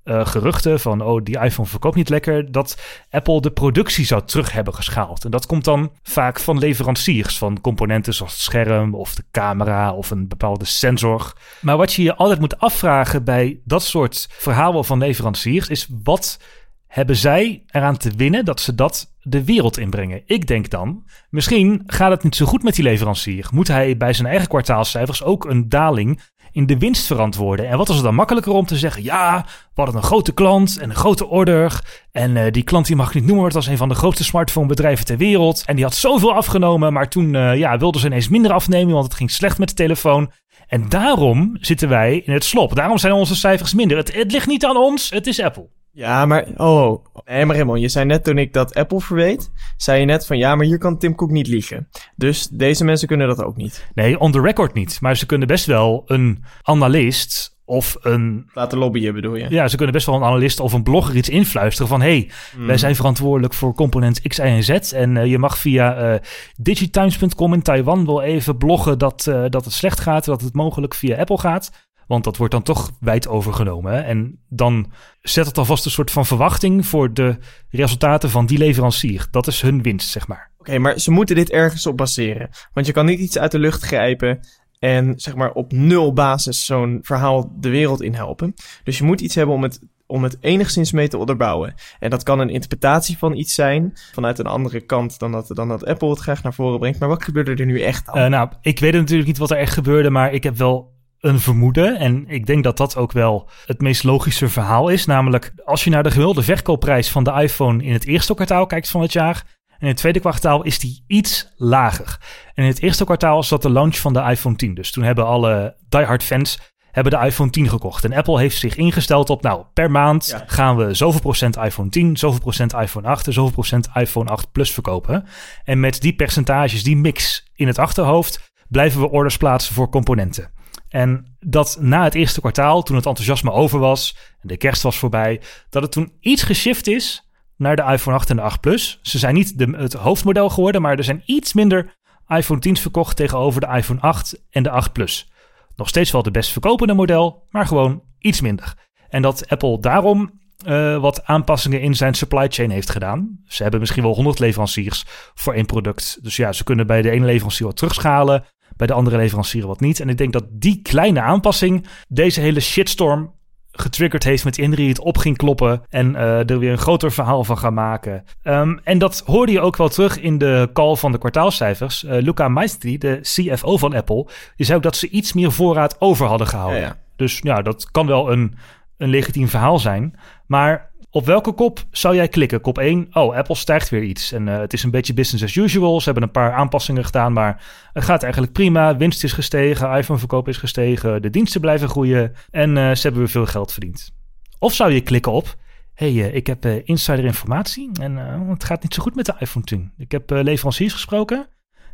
uh, geruchten van, oh, die iPhone verkoopt niet lekker, dat Apple de productie zou terug hebben geschaald. En dat komt dan vaak van leveranciers van componenten zoals het scherm of de camera of een bepaalde sensor. Maar wat je je altijd moet afvragen bij dat soort verhalen van leveranciers is, wat hebben zij eraan te winnen dat ze dat de wereld inbrengen? Ik denk dan, misschien gaat het niet zo goed met die leverancier. Moet hij bij zijn eigen kwartaalcijfers ook een daling in de winst verantwoorden. En wat was het dan makkelijker om te zeggen: ja, we hadden een grote klant en een grote order. En uh, die klant die mag ik niet noemen, was een van de grootste smartphonebedrijven ter wereld. En die had zoveel afgenomen, maar toen uh, ja, wilden ze ineens minder afnemen, want het ging slecht met de telefoon. En daarom zitten wij in het slop. Daarom zijn onze cijfers minder. Het, ligt niet aan ons, het is Apple. Ja, maar oh, nee, maar Raymond, je zei net toen ik dat Apple verweet, zei je net van ja, maar hier kan Tim Cook niet liegen. Dus deze mensen kunnen dat ook niet. Nee, on the record niet. Maar ze kunnen best wel een analist of een... Laten lobbyen bedoel je? Ja, ze kunnen best wel een analist of een blogger iets influisteren van... hey, mm. wij zijn verantwoordelijk voor component X, Y en Z... en uh, je mag via uh, digitimes.com in Taiwan wel even bloggen dat, uh, dat het slecht gaat... dat het mogelijk via Apple gaat... Want dat wordt dan toch wijd overgenomen. Hè? En dan zet het alvast een soort van verwachting voor de resultaten van die leverancier. Dat is hun winst, zeg maar. Oké, okay, maar ze moeten dit ergens op baseren. Want je kan niet iets uit de lucht grijpen en zeg maar op nul basis zo'n verhaal de wereld in helpen. Dus je moet iets hebben om het, om het enigszins mee te onderbouwen. En dat kan een interpretatie van iets zijn, vanuit een andere kant dan dat, dan dat Apple het graag naar voren brengt. Maar wat gebeurde er nu echt? Uh, nou, ik weet natuurlijk niet wat er echt gebeurde, maar ik heb wel een vermoeden. En ik denk dat dat ook wel het meest logische verhaal is. Namelijk, als je naar de gemiddelde verkoopprijs van de iPhone in het eerste kwartaal kijkt van het jaar. En in het tweede kwartaal is die iets lager. En in het eerste kwartaal was dat de launch van de iPhone 10. Dus toen hebben alle diehard fans hebben de iPhone 10 gekocht. En Apple heeft zich ingesteld op, nou, per maand ja. gaan we zoveel procent iPhone 10, zoveel procent iPhone 8 en zoveel procent iPhone 8 Plus verkopen. En met die percentages, die mix in het achterhoofd, blijven we orders plaatsen voor componenten. En dat na het eerste kwartaal, toen het enthousiasme over was en de kerst was voorbij, dat het toen iets geshift is naar de iPhone 8 en de 8 Plus. Ze zijn niet de, het hoofdmodel geworden, maar er zijn iets minder iPhone 10's verkocht tegenover de iPhone 8 en de 8 Plus. Nog steeds wel de best verkopende model, maar gewoon iets minder. En dat Apple daarom uh, wat aanpassingen in zijn supply chain heeft gedaan. Ze hebben misschien wel 100 leveranciers voor één product. Dus ja, ze kunnen bij de ene leverancier wat terugschalen bij de andere leverancieren wat niet. En ik denk dat die kleine aanpassing deze hele shitstorm getriggerd heeft met Indri, het op ging kloppen en eh, er weer een groter verhaal van gaan maken. Ehm, en dat hoorde je ook wel terug in de call van de kwartaalcijfers. Uh, Luca Maestri, de CFO van Apple, die zei ook dat ze iets meer voorraad over hadden gehouden. Ja, ja. Dus ja, dat kan wel een, een legitiem verhaal zijn. Maar op welke kop zou jij klikken? Kop 1, oh, Apple stijgt weer iets. En uh, het is een beetje business as usual. Ze hebben een paar aanpassingen gedaan, maar het gaat eigenlijk prima. Winst is gestegen, iPhone-verkoop is gestegen, de diensten blijven groeien en uh, ze hebben weer veel geld verdiend. Of zou je klikken op, hey, uh, ik heb insider informatie en het gaat niet zo goed met de iPhone 10. Ik heb leveranciers gesproken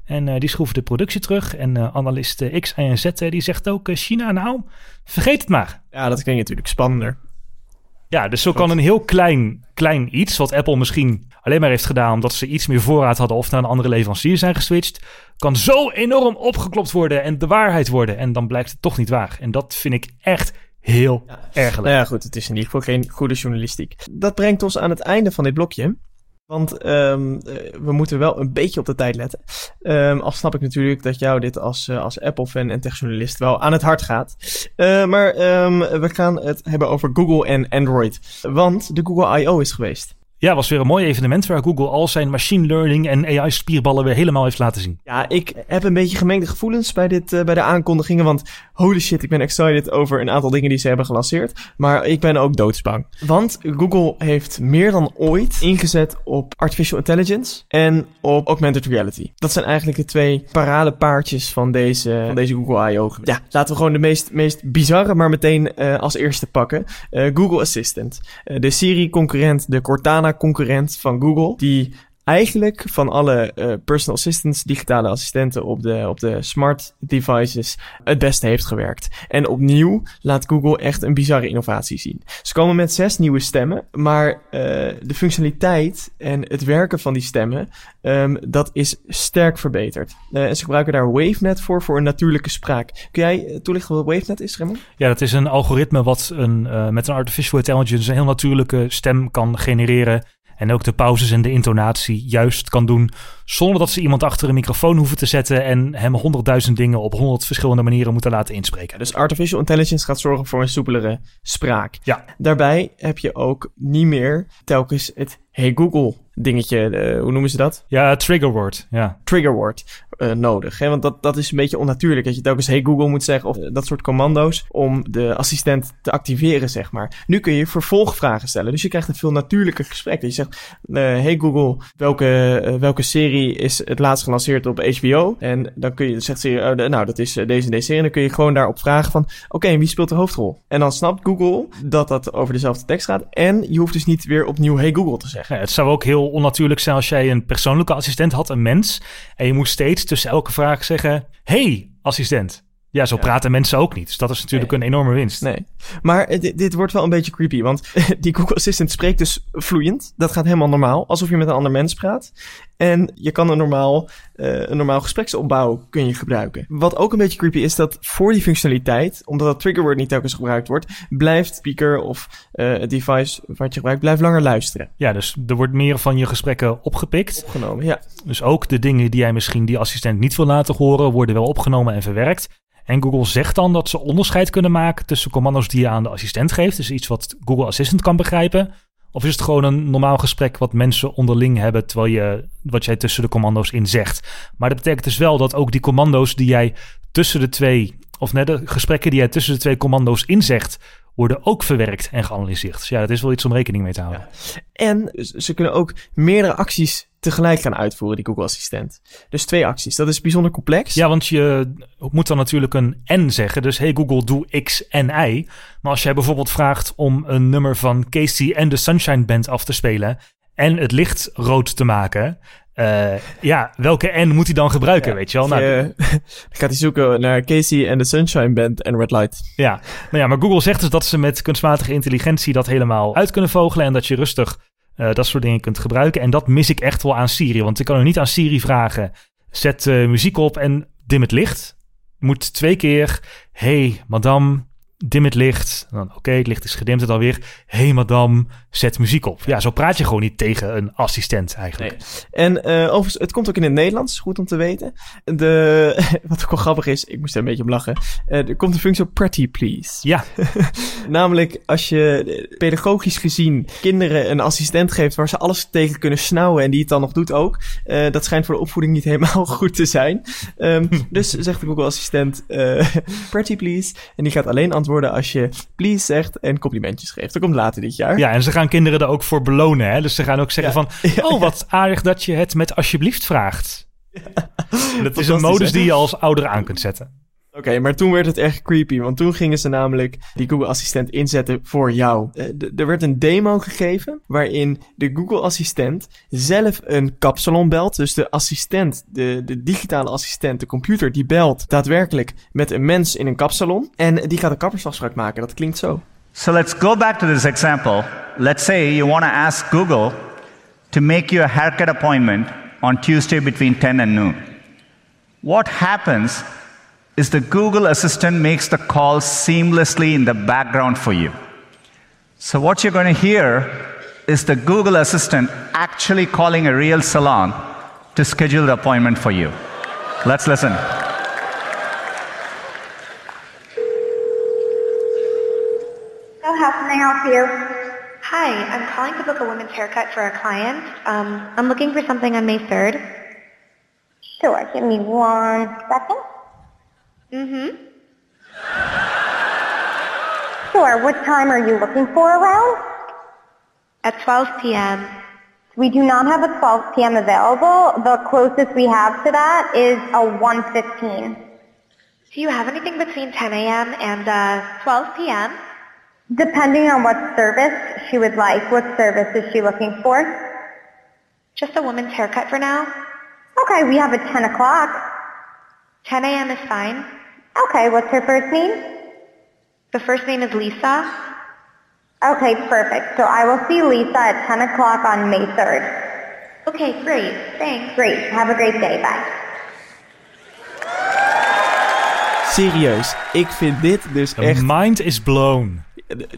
en die schroeven de productie terug. En analist X, Y en Z die zegt ook, China nou, vergeet het maar. Ja, dat klinkt natuurlijk spannender. Ja, dus zo kan een heel klein, klein iets, wat Apple misschien alleen maar heeft gedaan omdat ze iets meer voorraad hadden of naar een andere leverancier zijn geswitcht, kan zo enorm opgeklopt worden en de waarheid worden. En dan blijkt het toch niet waar. En dat vind ik echt heel ja. ergerlijk. Nou ja, goed, het is in ieder geval geen goede journalistiek. Dat brengt ons aan het einde van dit blokje. Want um, we moeten wel een beetje op de tijd letten. Um, al snap ik natuurlijk dat jou dit als, uh, als Apple-fan en techjournalist wel aan het hart gaat. Uh, maar um, we gaan het hebben over Google en Android. Want de Google I.O. is geweest. Ja, was weer een mooi evenement waar Google al zijn machine learning en AI-spierballen weer helemaal heeft laten zien. Ja, ik heb een beetje gemengde gevoelens bij, dit, uh, bij de aankondigingen. Want holy shit, ik ben excited over een aantal dingen die ze hebben gelanceerd. Maar ik ben ook doodsbang. Want Google heeft meer dan ooit ingezet op artificial intelligence en op augmented reality. Dat zijn eigenlijk de twee paradepaardjes van deze, van deze Google I.O. Ja, laten we gewoon de meest, meest bizarre maar meteen uh, als eerste pakken. Uh, Google Assistant. de Siri-concurrent, de Cortana concurrent van Google, die eigenlijk van alle uh, personal assistants, digitale assistenten op de, op de smart devices het beste heeft gewerkt. En opnieuw laat Google echt een bizarre innovatie zien. Ze komen met zes nieuwe stemmen, maar uh, de functionaliteit en het werken van die stemmen, um, dat is sterk verbeterd. Uh, en ze gebruiken daar WaveNet voor, voor een natuurlijke spraak. Kun jij toelichten wat WaveNet is, Raymond? Ja, dat is een algoritme wat een, met een artificial intelligence een heel natuurlijke stem kan genereren en ook de pauzes en de intonatie juist kan doen. Zonder dat ze iemand achter een microfoon hoeven te zetten. En hem honderdduizend dingen op honderd verschillende manieren moeten laten inspreken. Dus artificial intelligence gaat zorgen voor een soepelere spraak. Ja. Daarbij heb je ook niet meer telkens het Hey Google dingetje, uh, hoe noemen ze dat? Ja, trigger word. Ja. Trigger word uh, nodig. Hè? Want dat, dat is een beetje onnatuurlijk. Dat je telkens hey Google moet zeggen of uh, dat soort commando's om de assistent te activeren, zeg maar. Nu kun je vervolgvragen stellen. Dus je krijgt een veel natuurlijker gesprek. Dat je zegt, hey Google, welke, welke serie is het laatst gelanceerd op HBO? En dan kun je, zegt ze, nou dat is deze en deze serie. En dan kun je gewoon daarop vragen van, oké, wie speelt de hoofdrol? En dan snapt Google dat dat over dezelfde tekst gaat. En je hoeft dus niet weer opnieuw hey Google te zeggen. Het zou ook heel onnatuurlijk zijn als jij een persoonlijke assistent had, een mens. En je moest steeds tussen elke vraag zeggen: Hey, assistent. Ja, zo praten mensen ook niet. Dus dat is natuurlijk een enorme winst. Nee. Maar dit, dit, wordt wel een beetje creepy. Want die Google Assistant spreekt dus vloeiend. Dat gaat helemaal normaal. Alsof je met een ander mens praat. En je kan een normaal, uh, een normaal gespreksopbouw kun je gebruiken. Wat ook een beetje creepy is dat voor die functionaliteit, omdat dat triggerword niet telkens gebruikt wordt, blijft speaker of uh, het device wat je gebruikt, blijft langer luisteren. Ja, dus er wordt meer van je gesprekken opgepikt. Opgenomen, ja. Dus ook de dingen die jij misschien die assistent niet wil laten horen, worden wel opgenomen en verwerkt. En Google zegt dan dat ze onderscheid kunnen maken tussen commando's die je aan de assistent geeft. Dus iets wat Google Assistant kan begrijpen. Of is het gewoon een normaal gesprek wat mensen onderling hebben terwijl je wat jij tussen de commando's in zegt. Maar dat betekent dus wel dat ook die commando's die jij tussen de twee, of net de gesprekken die jij tussen de twee commando's inzegt, worden ook verwerkt en geanalyseerd. Dus ja, dat is wel iets om rekening mee te houden. En ze kunnen ook meerdere acties tegelijk gaan uitvoeren, die Google Assistent. Dus twee acties. Dat is bijzonder complex. Ja, want je moet dan natuurlijk een N zeggen. Dus hey Google, doe X en Y. Maar als jij bijvoorbeeld vraagt om een nummer van Casey en de Sunshine Band af te spelen... en het licht rood te maken... Uh, ja, welke N moet hij dan gebruiken, ja, weet je wel? Nou, je, gaat hij zoeken naar Casey en de Sunshine Band en Red Light. Ja, nou ja, maar Google zegt dus dat ze met kunstmatige intelligentie dat helemaal uit kunnen vogelen en dat je rustig uh, dat soort dingen kunt gebruiken. En dat mis ik echt wel aan Siri, want ik kan er niet aan Siri vragen, zet uh, muziek op en dim het licht. Moet twee keer, hey madame, dim het licht. Dan oké, het licht is gedimd het alweer. hey madame, zet muziek op. Ja, zo praat je gewoon niet tegen een assistent eigenlijk. Nee. En uh, overigens, het komt ook in het Nederlands, goed om te weten. De, wat ook wel grappig is, ik moest er een beetje om lachen. Uh, er komt een functie op Pretty Please. Ja. Namelijk, als je pedagogisch gezien kinderen een assistent geeft waar ze alles tegen kunnen snauwen en die het dan nog doet ook. Uh, dat schijnt voor de opvoeding niet helemaal goed te zijn. Um, dus zegt de Google Assistent, Pretty Please. En die gaat alleen antwoorden als je please zegt en complimentjes geeft. Dat komt later dit jaar. Ja, en ze gaan kinderen er ook voor belonen. Hè? Dus ze gaan ook zeggen van, oh wat aardig dat je het met alsjeblieft vraagt. Dat is een modus die je als ouder aan kunt zetten. Oké, okay, maar toen werd het echt creepy, want toen gingen ze namelijk die Google Assistent inzetten voor jou. Uh, er werd een demo gegeven waarin de Google Assistent zelf een kapsalon belt. Dus de assistent, de, de digitale assistent, de computer, die belt daadwerkelijk met een mens in een kapsalon. En die gaat een kappersafspraak maken. Dat klinkt zo. So let's go back to this example. Let's say you want to ask Google to make you a haircut appointment on Tuesday between 10 and noon. What happens is the Google Assistant makes the call seamlessly in the background for you. So, what you're going to hear is the Google Assistant actually calling a real salon to schedule the appointment for you. Let's listen. So, how can I help you? Hi, I'm calling to book a women's haircut for a client. Um, I'm looking for something on May 3rd. Sure, give me one second. Mm-hmm. Sure. What time are you looking for around? At 12 p.m. We do not have a 12 p.m. available. The closest we have to that is a 1.15. Do you have anything between 10 a.m. and uh, 12 p.m.? Depending on what service she would like. What service is she looking for? Just a woman's haircut for now. Okay, we have a 10 o'clock. 10 a.m. is fine. Okay, what's her first name? The first name is Lisa. Okay, perfect. So I will see Lisa at 10 o'clock on May 3rd. Okay, great. Thanks. Great. Have a great day. Bye. Serieus, ik vind dit dus The echt... mind is blown.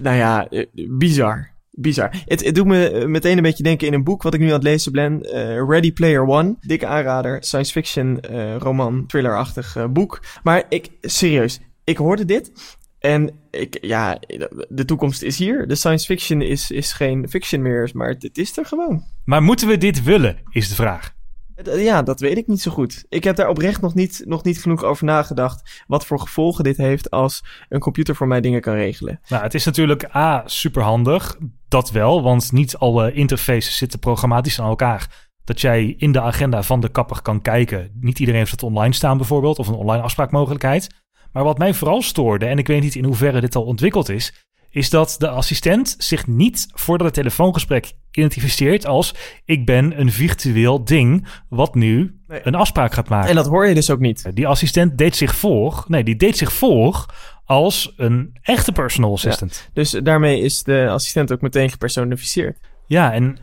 Nou ja, eh, bizar. Bizar. Het, doet me meteen een beetje denken in een boek wat ik nu aan het lezen ben. Ready Player One. Dikke aanrader. Science fiction, roman, thrillerachtig uh, boek. Maar ik, serieus, ik hoorde dit. En ik, ja, de toekomst is hier. De science fiction is, is geen fiction meer, maar het, het is er gewoon. Maar moeten we dit willen, is de vraag. Ja, dat weet ik niet zo goed. Ik heb daar oprecht nog niet, nog niet genoeg over nagedacht. Wat voor gevolgen dit heeft als een computer voor mij dingen kan regelen. Nou, het is natuurlijk A, superhandig. Dat wel, want niet alle interfaces zitten programmatisch aan elkaar. Dat jij in de agenda van de kapper kan kijken. Niet iedereen heeft het online staan bijvoorbeeld, of een online afspraakmogelijkheid. Maar wat mij vooral stoorde, en ik weet niet in hoeverre dit al ontwikkeld is, is dat de assistent zich niet voordat het telefoongesprek identificeert als ik ben een virtueel ding wat nu nee. een afspraak gaat maken. En dat hoor je dus ook niet. Die assistent deed zich voor, nee, die deed zich voor als een echte personal assistant. Ja, dus daarmee is de assistent ook meteen gepersonificeerd. Ja, en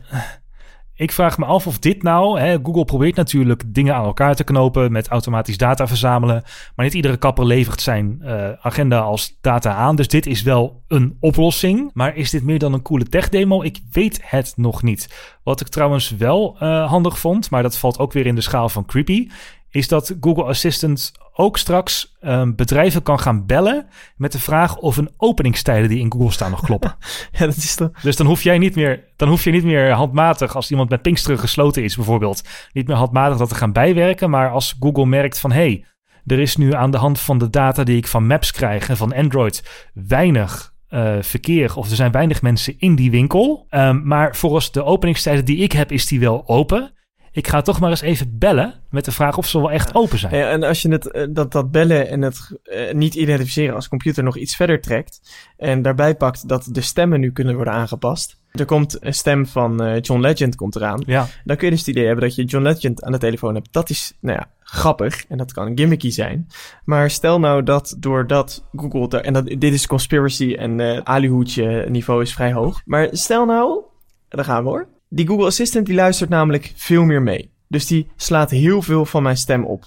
ik vraag me af of dit nou... Hè, Google probeert natuurlijk dingen aan elkaar te knopen... met automatisch data verzamelen. Maar niet iedere kapper levert zijn uh, agenda als data aan. Dus dit is wel een oplossing. Maar is dit meer dan een coole tech-demo? Ik weet het nog niet. Wat ik trouwens wel uh, handig vond... maar dat valt ook weer in de schaal van creepy... is dat Google Assistant ook straks um, bedrijven kan gaan bellen met de vraag of een openingstijden die in Google staan nog kloppen. ja, dat is toch... Dus dan hoef jij niet meer, dan hoef je niet meer handmatig, als iemand met Pinksteren gesloten is bijvoorbeeld, niet meer handmatig dat te gaan bijwerken. Maar als Google merkt van hé, hey, er is nu aan de hand van de data die ik van Maps krijg en van Android weinig uh, verkeer of er zijn weinig mensen in die winkel. Um, maar volgens de openingstijden die ik heb, is die wel open ik ga toch maar eens even bellen met de vraag of ze wel echt open zijn. Ja, en als je het, dat, dat bellen en het uh, niet identificeren als computer nog iets verder trekt en daarbij pakt dat de stemmen nu kunnen worden aangepast. Er komt een stem van uh, John Legend komt eraan. Ja. Dan kun je dus het idee hebben dat je John Legend aan de telefoon hebt. Dat is, nou ja, grappig en dat kan gimmicky zijn. Maar stel nou dat doordat Google, en dat, dit is conspiracy en uh, alihoedje niveau is vrij hoog. Maar stel nou, daar gaan we hoor die Google Assistant die luistert namelijk veel meer mee. Dus die slaat heel veel van mijn stem op.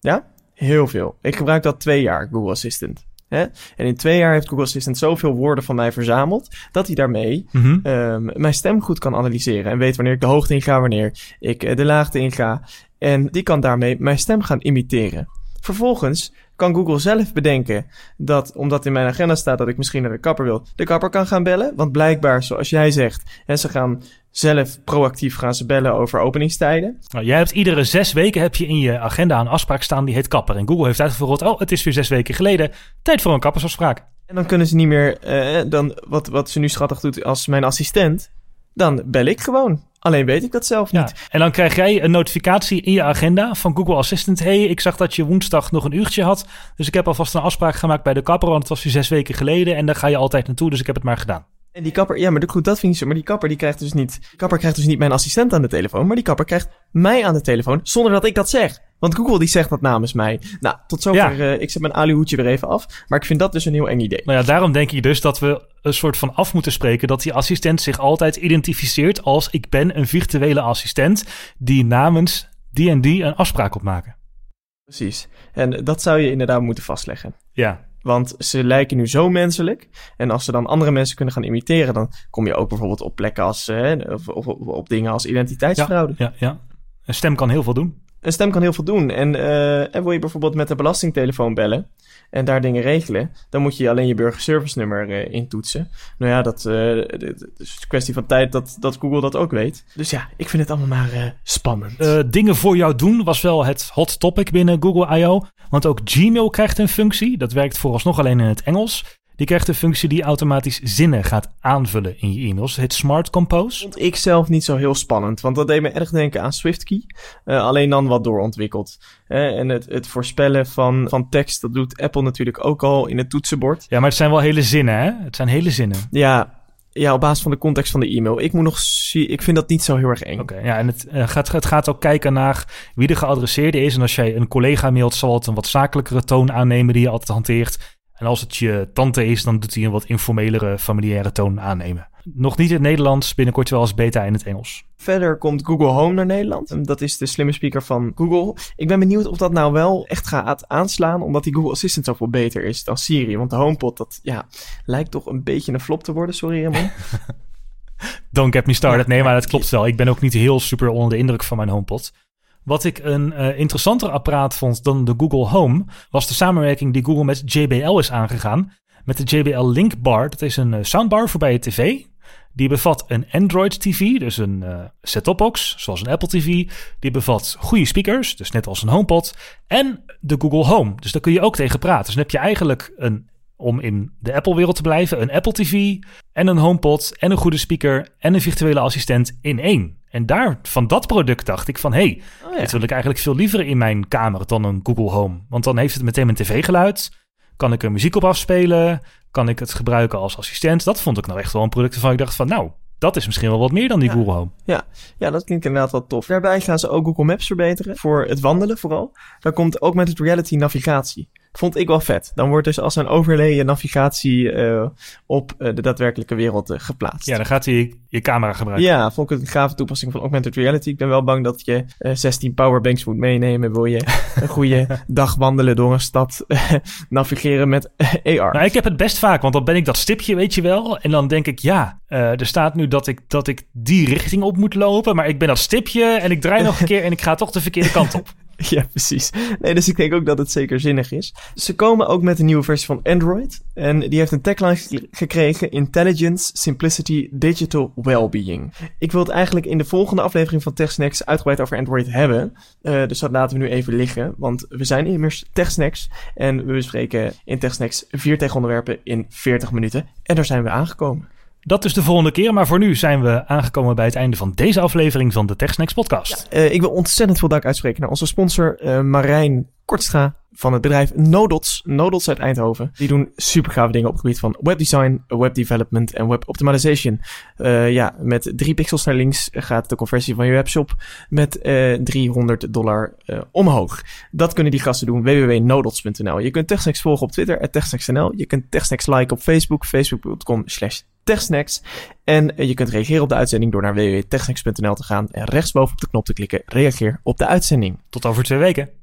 Ja? Heel veel. Ik gebruik dat twee jaar, Google Assistant. Hè? En in twee jaar heeft Google Assistant zoveel woorden van mij verzameld, dat hij daarmee Mhm. ehm, mijn stem goed kan analyseren. En weet wanneer ik de hoogte inga, wanneer ik eh, de laagte inga. En die kan daarmee mijn stem gaan imiteren. Vervolgens kan Google zelf bedenken dat, omdat in mijn agenda staat dat ik misschien naar de kapper wil, de kapper kan gaan bellen. Want blijkbaar, zoals jij zegt, hè, ze gaan zelf proactief gaan ze bellen over openingstijden. Nou, jij hebt iedere zes weken heb je in je agenda een afspraak staan die heet kapper. En Google heeft uitgevoerd, oh, het is weer zes weken geleden. Tijd voor een kappersafspraak. En dan kunnen ze niet meer, eh, dan, wat, wat ze nu schattig doet als mijn assistent, dan bel ik gewoon. Alleen weet ik dat zelf Ja. niet. En dan krijg jij een notificatie in je agenda van Google Assistant. hey, ik zag dat je woensdag nog een uurtje had. Dus ik heb alvast een afspraak gemaakt bij de kapper, want het was weer zes weken geleden. En daar ga je altijd naartoe, dus ik heb het maar gedaan. En die kapper, ja, maar goed, dat vind ik zo. Maar die kapper, die krijgt dus niet, die kapper krijgt dus niet mijn assistent aan de telefoon, maar die kapper krijgt mij aan de telefoon, zonder dat ik dat zeg. Want Google die zegt dat namens mij. Nou, tot zover, Ja. eh, ik zet mijn aluhoedje weer even af. Maar ik vind dat dus een heel eng idee. Nou ja, daarom denk ik dus dat we een soort van af moeten spreken dat die assistent zich altijd identificeert als ik ben een virtuele assistent die namens die en die een afspraak opmaken. Precies. En dat zou je inderdaad moeten vastleggen. Ja, Want ze lijken nu zo menselijk. En als ze dan andere mensen kunnen gaan imiteren, dan kom je ook bijvoorbeeld op plekken als, eh, of, op dingen als identiteitsfraude. ja, ja. Een stem kan heel veel doen. Een stem kan heel veel doen. En, eh, en wil je bijvoorbeeld met de belastingtelefoon bellen en daar dingen regelen, dan moet je alleen je burgerservice nummer eh, intoetsen. Nou ja, dat het is een kwestie van tijd dat, dat Google dat ook weet. Dus ja, ik vind het allemaal maar spannend. Dingen voor jou doen was wel het hot topic binnen Google I.O. Want ook Gmail krijgt een functie. Dat werkt vooralsnog alleen in het Engels. Die krijgt een functie die automatisch zinnen gaat aanvullen in je e-mails. Het heet Smart Compose. vond ik zelf niet zo heel spannend. Want dat deed me erg denken aan SwiftKey. Eh, alleen dan wat doorontwikkeld. Eh, en het, het voorspellen van, van tekst, dat doet Apple natuurlijk ook al in het toetsenbord. Ja, maar het zijn wel hele zinnen, hè? Het zijn hele zinnen. Ja, ja, op basis van de context van de e-mail. Ik moet nog zie, ik vind dat niet zo heel erg eng. Oké, ja, en het, eh, gaat, het gaat ook kijken naar wie de geadresseerde is. En als jij een collega mailt, zal het een wat zakelijkere toon aannemen die je altijd hanteert. En als het je tante is, dan doet hij een wat informelere, familiaire toon aannemen. Nog niet in het Nederlands, binnenkort wel als beta in het Engels. Verder komt Google Home naar Nederland. En Dat is de slimme speaker van Google. Ik ben benieuwd of dat nou wel echt gaat aanslaan, omdat die Google Assistant zoveel beter is dan Siri. Want de HomePod, dat ja, lijkt toch een beetje een flop te worden. Sorry, Ramon. Don't get me started. Nee, maar dat klopt wel. Ik ben ook niet heel super onder de indruk van mijn HomePod. Wat ik een eh, interessanter apparaat vond dan de Google Home, was de samenwerking die Google met JBL is aangegaan. Met de JBL Link Bar. Dat is een eh, soundbar voor bij je tv. Die bevat een Android TV, dus een eh set-top box, zoals een Apple TV. Die bevat goede speakers, dus net als een HomePod. En de Google Home, dus daar kun je ook tegen praten. Dus dan heb je eigenlijk een, om in de Apple-wereld te blijven, een Apple TV en een HomePod en een goede speaker en een virtuele assistent in één. En daar, van dat product dacht ik van, hé, hey, Oh, ja. dit wil ik eigenlijk veel liever in mijn kamer dan een Google Home. Want dan heeft het meteen mijn tv-geluid. Kan ik er muziek op afspelen? Kan ik het gebruiken als assistent? Dat vond ik nou echt wel een product waarvan ik dacht van, nou, dat is misschien wel wat meer dan die Ja. Google Home. Ja, dat klinkt inderdaad wel tof. Daarbij gaan ze ook Google Maps verbeteren. Voor het wandelen vooral. Daar komt augmented reality navigatie. Vond ik wel vet. Dan wordt dus als een overlay je navigatie eh, op eh, de daadwerkelijke wereld eh, geplaatst. Ja, dan gaat hij je camera gebruiken. Ja, vond ik het een gave toepassing van augmented reality. Ik ben wel bang dat je eh, 16 powerbanks moet meenemen. Wil je een goede dag wandelen door een stad navigeren met AR. Nou, ik heb het best vaak, want dan ben ik dat stipje, weet je wel. En dan denk ik, ja, er staat nu dat ik, dat ik die richting op moet lopen. Maar ik ben dat stipje en ik draai nog een keer en ik ga toch de verkeerde kant op. Ja, precies. Nee, dus ik denk ook dat het zeker zinnig is. Ze komen ook met een nieuwe versie van Android. En die heeft een tagline ge- gekregen: Intelligence, Simplicity, Digital Wellbeing. Ik wil het eigenlijk in de volgende aflevering van TechSnacks uitgebreid over Android hebben. Eh, dus dat laten we nu even liggen. Want we zijn immers TechSnacks. En we bespreken in TechSnacks vier tegenonderwerpen in 40 minuten. En daar zijn we aangekomen. Dat is de volgende keer, maar voor nu zijn we aangekomen bij het einde van deze aflevering van de TechSnacks podcast. Eh, ik wil ontzettend veel dank uitspreken naar onze sponsor eh, Marijn Kortstra van het bedrijf Nodots. Nodots uit Eindhoven. Die doen super gave dingen op het gebied van webdesign, webdevelopment en web optimization. Eh, ja, met drie pixels naar links gaat de conversie van je webshop met eh 300 dollar omhoog. Dat kunnen die gasten doen. www.nodots.nl Je kunt TechSnacks volgen op Twitter, TechSnacks.nl. Je kunt TechSnacks liken op Facebook, facebook.com slash TechSnacks. En eh, je kunt reageren op de uitzending door naar www.techsnacks.nl te gaan en rechtsboven op de knop te klikken. Reageer op de uitzending. Tot over twee weken.